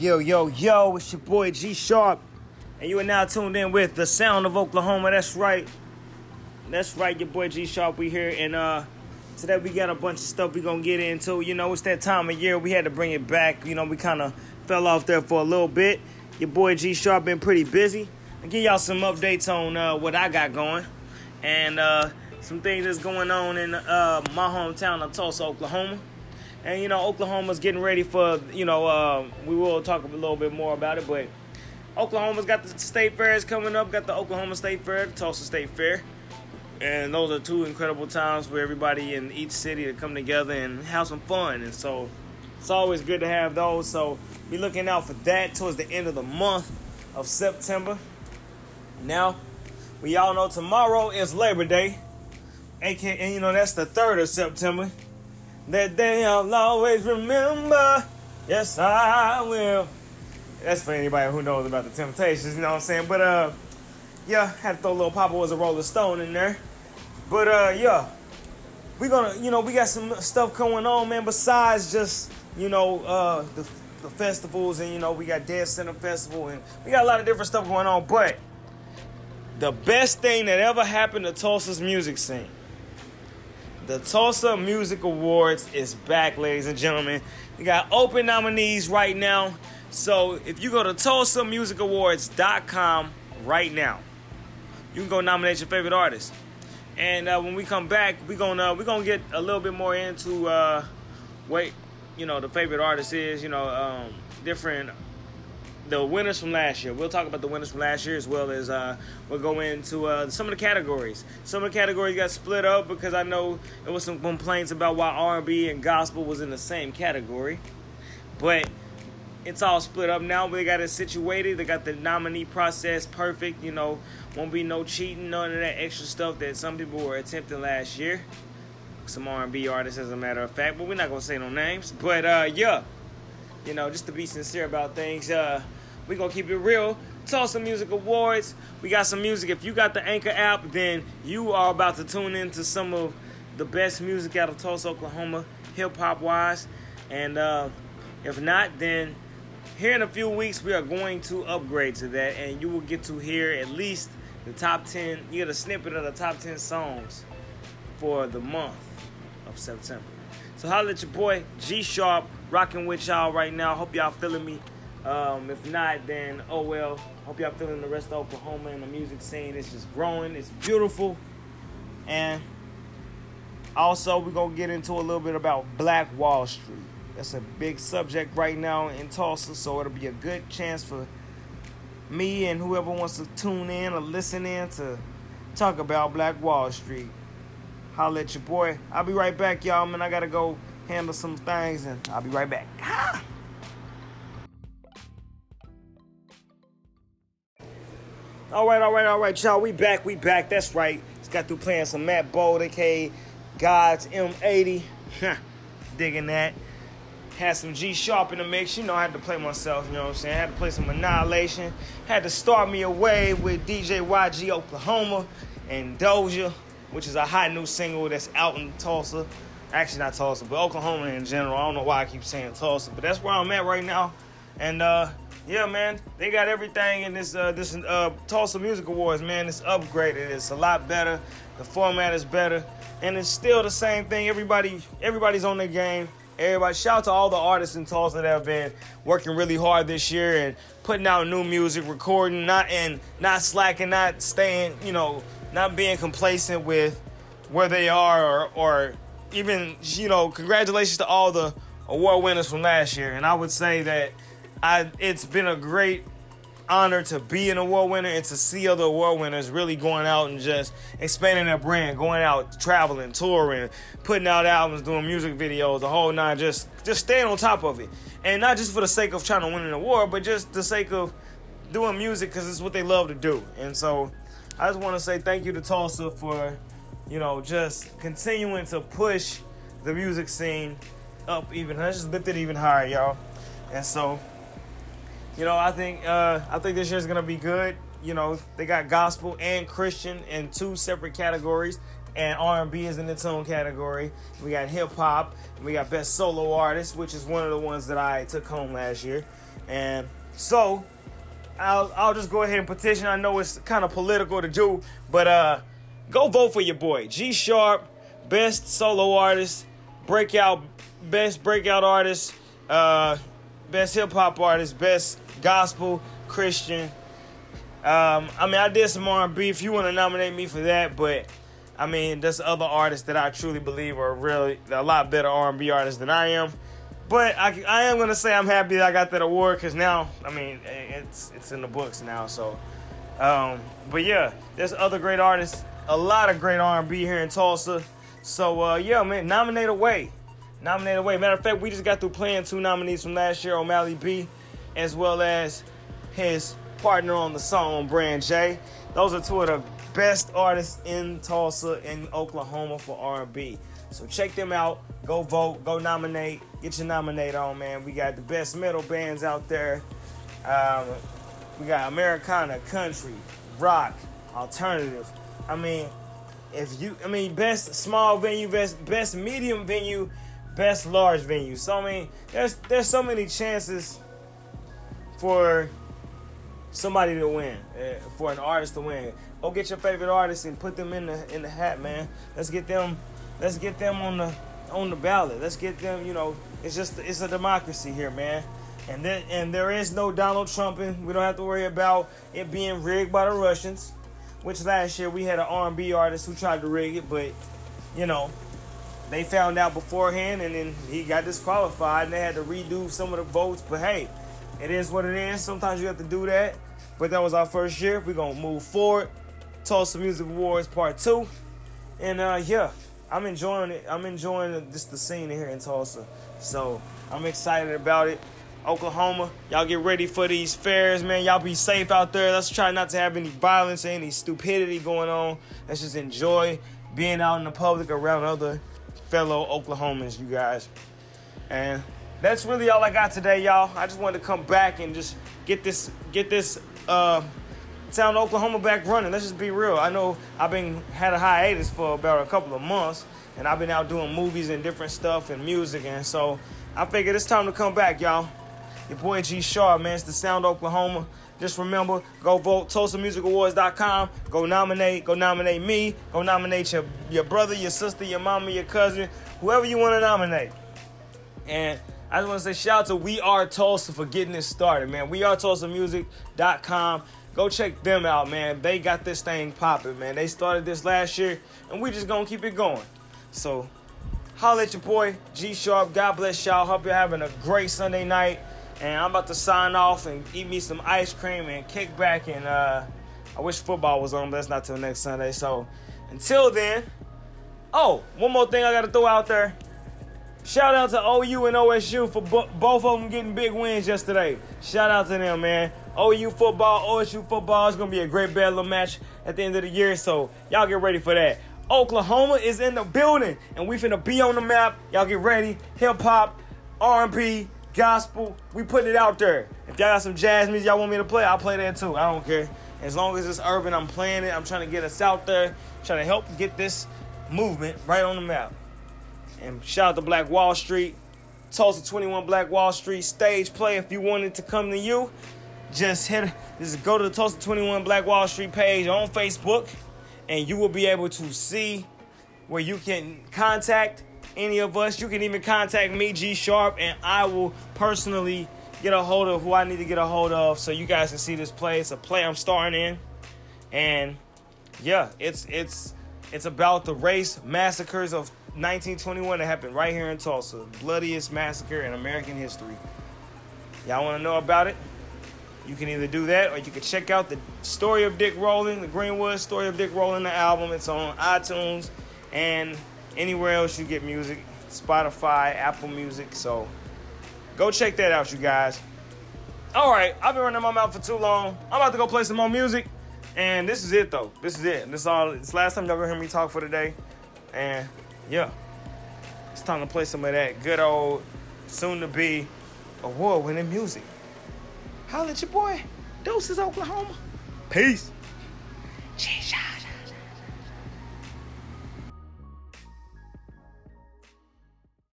Yo, yo, yo, it's your boy G Sharp, and you are now tuned in with the sound of Oklahoma. That's right. That's right, your boy G Sharp. We here, and uh, today we got a bunch of stuff we gonna get into. You know, it's that time of year we had to bring it back. You know, we kind of fell off there for a little bit. Your boy G Sharp been pretty busy. I give y'all some updates on uh, what I got going, and uh, some things that's going on in uh, my hometown of Tulsa, Oklahoma. And you know, Oklahoma's getting ready for you know. Uh, we will talk a little bit more about it, but Oklahoma's got the state fairs coming up. Got the Oklahoma State Fair, the Tulsa State Fair, and those are two incredible times for everybody in each city to come together and have some fun. And so, it's always good to have those. So, be looking out for that towards the end of the month of September. Now, we all know tomorrow is Labor Day, aka, and you know that's the third of September. That day I'll always remember. Yes, I will. That's for anybody who knows about the Temptations, you know what I'm saying? But uh, yeah, had to throw little Papa was a Rolling Stone in there. But uh, yeah, we gonna, you know, we got some stuff going on, man. Besides just, you know, uh, the the festivals and you know we got Dead Center Festival and we got a lot of different stuff going on. But the best thing that ever happened to Tulsa's music scene the Tulsa Music Awards is back, ladies and gentlemen. We got open nominees right now. So if you go to TulsaMusicAwards.com right now, you can go nominate your favorite artist. And uh, when we come back, we're gonna we're gonna get a little bit more into uh, what you know the favorite artist is. You know, um, different the winners from last year. We'll talk about the winners from last year as well as uh, we'll go into uh, some of the categories. Some of the categories got split up because I know there was some complaints about why R&B and gospel was in the same category, but it's all split up now. They got it situated. They got the nominee process perfect. You know, won't be no cheating, none of that extra stuff that some people were attempting last year. Some R&B artists, as a matter of fact, but we're not gonna say no names. But uh, yeah, you know, just to be sincere about things. Uh, we gonna keep it real. Tulsa Music Awards. We got some music. If you got the Anchor app, then you are about to tune into some of the best music out of Tulsa, Oklahoma, hip hop wise. And uh, if not, then here in a few weeks we are going to upgrade to that, and you will get to hear at least the top ten. You get a snippet of the top ten songs for the month of September. So holla at your boy G Sharp, rocking with y'all right now. Hope y'all feeling me. Um, if not, then oh well. Hope y'all feeling the rest of Oklahoma and the music scene. It's just growing. It's beautiful. And also, we're to get into a little bit about Black Wall Street. That's a big subject right now in Tulsa, so it'll be a good chance for me and whoever wants to tune in or listen in to talk about Black Wall Street. Holla at your boy. I'll be right back, y'all, man. I got to go handle some things, and I'll be right back. All right, all right, all right, y'all. We back, we back. That's right. Just got through playing some Matt Bold, aka God's M80. Digging that. Had some G Sharp in the mix. You know, I had to play myself, you know what I'm saying? I had to play some Annihilation. Had to start me away with DJ YG Oklahoma and Doja, which is a hot new single that's out in Tulsa. Actually, not Tulsa, but Oklahoma in general. I don't know why I keep saying Tulsa, but that's where I'm at right now. And, uh, yeah, man, they got everything in this uh, this uh, Tulsa Music Awards, man. It's upgraded. It's a lot better. The format is better, and it's still the same thing. Everybody, everybody's on their game. Everybody, shout out to all the artists in Tulsa that have been working really hard this year and putting out new music, recording, not and not slacking, not staying, you know, not being complacent with where they are, or or even, you know, congratulations to all the award winners from last year. And I would say that I it's been a great honor to be an award winner and to see other award winners really going out and just expanding their brand, going out traveling, touring, putting out albums, doing music videos, the whole nine, just just staying on top of it. And not just for the sake of trying to win an award, but just the sake of doing music because it's what they love to do. And so I just want to say thank you to Tulsa for, you know, just continuing to push the music scene up even. Let's just lift it even higher, y'all. And so you know, I think uh, I think this year's gonna be good. You know, they got gospel and Christian in two separate categories, and R&B is in its own category. We got hip hop, and we got best solo artist, which is one of the ones that I took home last year. And so I'll I'll just go ahead and petition. I know it's kind of political to do, but uh, go vote for your boy G Sharp, best solo artist, breakout, best breakout artist, uh, best hip hop artist, best gospel Christian. Um, I mean, I did some R&B. If you want to nominate me for that, but I mean, there's other artists that I truly believe are really a lot better R&B artists than I am. But I, I am gonna say I'm happy that I got that award because now, I mean, it's it's in the books now. So, um, but yeah, there's other great artists, a lot of great R&B here in Tulsa. So uh, yeah, man, nominate away, nominate away. Matter of fact, we just got through playing two nominees from last year, O'Malley B, as well as his partner on the song, Brand J. Those are two of the best artists in Tulsa in Oklahoma for R&B. So check them out. Go vote. Go nominate. Get your nominate on, man. We got the best metal bands out there. Um, we got Americana, country, rock, alternative. I mean, if you, I mean, best small venue, best best medium venue, best large venue. So I mean, there's there's so many chances for somebody to win, uh, for an artist to win. Go get your favorite artist and put them in the in the hat, man. Let's get them, let's get them on the on the ballot. Let's get them. You know, it's just it's a democracy here, man. And then and there is no Donald Trumping. We don't have to worry about it being rigged by the Russians. Which last year we had an R&B artist who tried to rig it, but you know they found out beforehand, and then he got disqualified, and they had to redo some of the votes. But hey, it is what it is. Sometimes you have to do that. But that was our first year. We're gonna move forward. Tulsa Music Awards Part Two, and uh, yeah, I'm enjoying it. I'm enjoying just the scene here in Tulsa. So I'm excited about it. Oklahoma, y'all get ready for these fairs, man. Y'all be safe out there. Let's try not to have any violence or any stupidity going on. Let's just enjoy being out in the public around other fellow Oklahomans, you guys. And that's really all I got today, y'all. I just wanted to come back and just get this get this uh Sound Oklahoma back running. Let's just be real. I know I've been had a hiatus for about a couple of months, and I've been out doing movies and different stuff and music, and so I figured it's time to come back, y'all. Your boy G Sharp, man. It's the Sound Oklahoma. Just remember, go vote TulsaMusicAwards.com. Go nominate. Go nominate me. Go nominate your, your brother, your sister, your mama, your cousin, whoever you want to nominate. And I just want to say shout out to We Are Tulsa for getting this started, man. We Are TulsaMusic.com. Go check them out, man. They got this thing popping, man. They started this last year, and we just gonna keep it going. So, holla at your boy G Sharp. God bless y'all. Hope you're having a great Sunday night. And I'm about to sign off and eat me some ice cream and kick back. And uh, I wish football was on, but that's not till next Sunday. So, until then. Oh, one more thing I gotta throw out there. Shout out to OU and OSU for bo- both of them getting big wins yesterday. Shout out to them, man. OU football, OSU football. is gonna be a great battle match at the end of the year. So y'all get ready for that. Oklahoma is in the building, and we finna be on the map. Y'all get ready. Hip hop, R&B, gospel. We putting it out there. If y'all got some jazz music y'all want me to play, I'll play that too. I don't care. As long as it's urban, I'm playing it. I'm trying to get us out there. trying to help get this movement right on the map. And shout out to Black Wall Street, Tulsa 21 Black Wall Street stage play. If you wanted to come to you, just hit just go to the Tulsa 21 Black Wall Street page on Facebook, and you will be able to see where you can contact any of us. You can even contact me, G Sharp, and I will personally get a hold of who I need to get a hold of so you guys can see this play. It's a play I'm starring in. And yeah, it's it's it's about the race massacres of 1921 that happened right here in Tulsa. Bloodiest massacre in American history. Y'all want to know about it? You can either do that or you can check out the story of Dick Rowland, the Greenwood story of Dick Rowland, the album. It's on iTunes and anywhere else you get music, Spotify, Apple Music. So go check that out, you guys. All right, I've been running my mouth for too long. I'm about to go play some more music, and this is it though. This is it. This is all. It's last time y'all gonna hear me talk for today, and yeah, it's time to play some of that good old, soon to be award winning music. Holla at your boy, Deuces, Oklahoma. Peace. G Sharp.